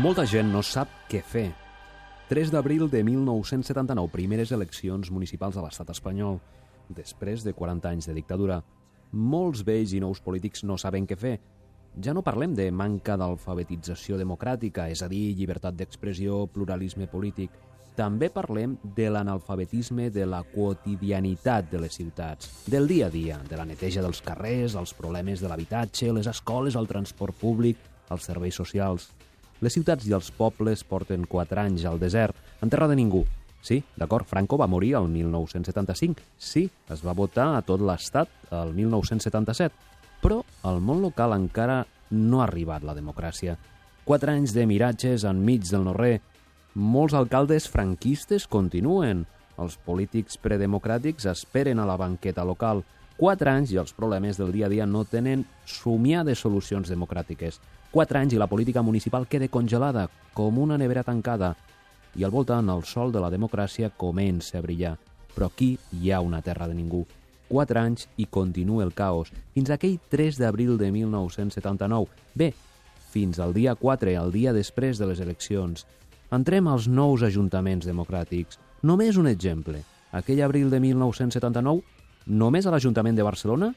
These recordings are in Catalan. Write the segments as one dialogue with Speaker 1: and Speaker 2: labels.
Speaker 1: Molta gent no sap què fer. 3 d'abril de 1979, primeres eleccions municipals a l'estat espanyol. Després de 40 anys de dictadura, molts vells i nous polítics no saben què fer. Ja no parlem de manca d'alfabetització democràtica, és a dir, llibertat d'expressió, pluralisme polític. També parlem de l'analfabetisme de la quotidianitat de les ciutats, del dia a dia, de la neteja dels carrers, els problemes de l'habitatge, les escoles, el transport públic, els serveis socials. Les ciutats i els pobles porten quatre anys al desert, en terra de ningú. Sí, d'acord, Franco va morir el 1975. Sí, es va votar a tot l'estat el 1977. Però al món local encara no ha arribat la democràcia. Quatre anys de miratges enmig del no-res. Molts alcaldes franquistes continuen. Els polítics predemocràtics esperen a la banqueta local. Quatre anys i els problemes del dia a dia no tenen somiades solucions democràtiques. Quatre anys i la política municipal queda congelada, com una nevera tancada, i al voltant el sol de la democràcia comença a brillar. Però aquí hi ha una terra de ningú. Quatre anys i continua el caos, fins aquell 3 d'abril de 1979. Bé, fins al dia 4, el dia després de les eleccions. Entrem als nous ajuntaments democràtics. Només un exemple. Aquell abril de 1979, només a l'Ajuntament de Barcelona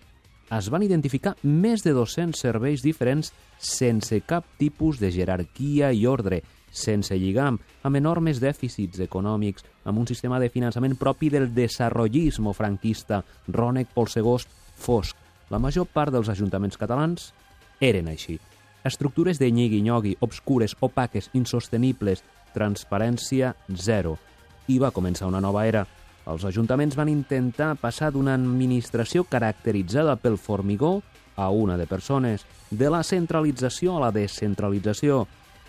Speaker 1: es van identificar més de 200 serveis diferents sense cap tipus de jerarquia i ordre, sense lligam, amb enormes dèficits econòmics, amb un sistema de finançament propi del desarrollismo franquista, rònec, polsegost, fosc. La major part dels ajuntaments catalans eren així. Estructures de nyigui-nyogui, obscures, opaques, insostenibles, transparència zero. I va començar una nova era, els ajuntaments van intentar passar d'una administració caracteritzada pel formigó a una de persones, de la centralització a la descentralització,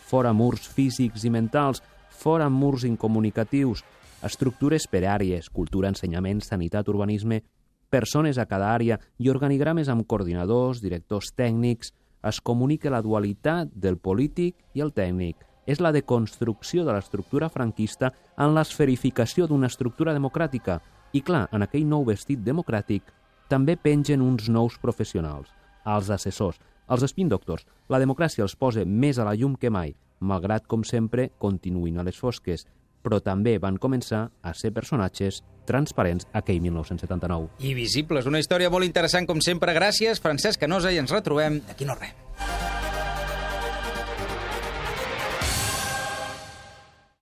Speaker 1: fora murs físics i mentals, fora murs incomunicatius, estructures per àrees, cultura, ensenyament, sanitat, urbanisme, persones a cada àrea i organigrames amb coordinadors, directors tècnics, es comunica la dualitat del polític i el tècnic, és la deconstrucció de l'estructura franquista en l'esferificació d'una estructura democràtica. I clar, en aquell nou vestit democràtic també pengen uns nous professionals, els assessors, els spin doctors. La democràcia els posa més a la llum que mai, malgrat, com sempre, continuïn a les fosques, però també van començar a ser personatges transparents aquell 1979.
Speaker 2: I visibles. Una història molt interessant, com sempre. Gràcies, Francesc Canosa, i ens retrobem d'aquí no res.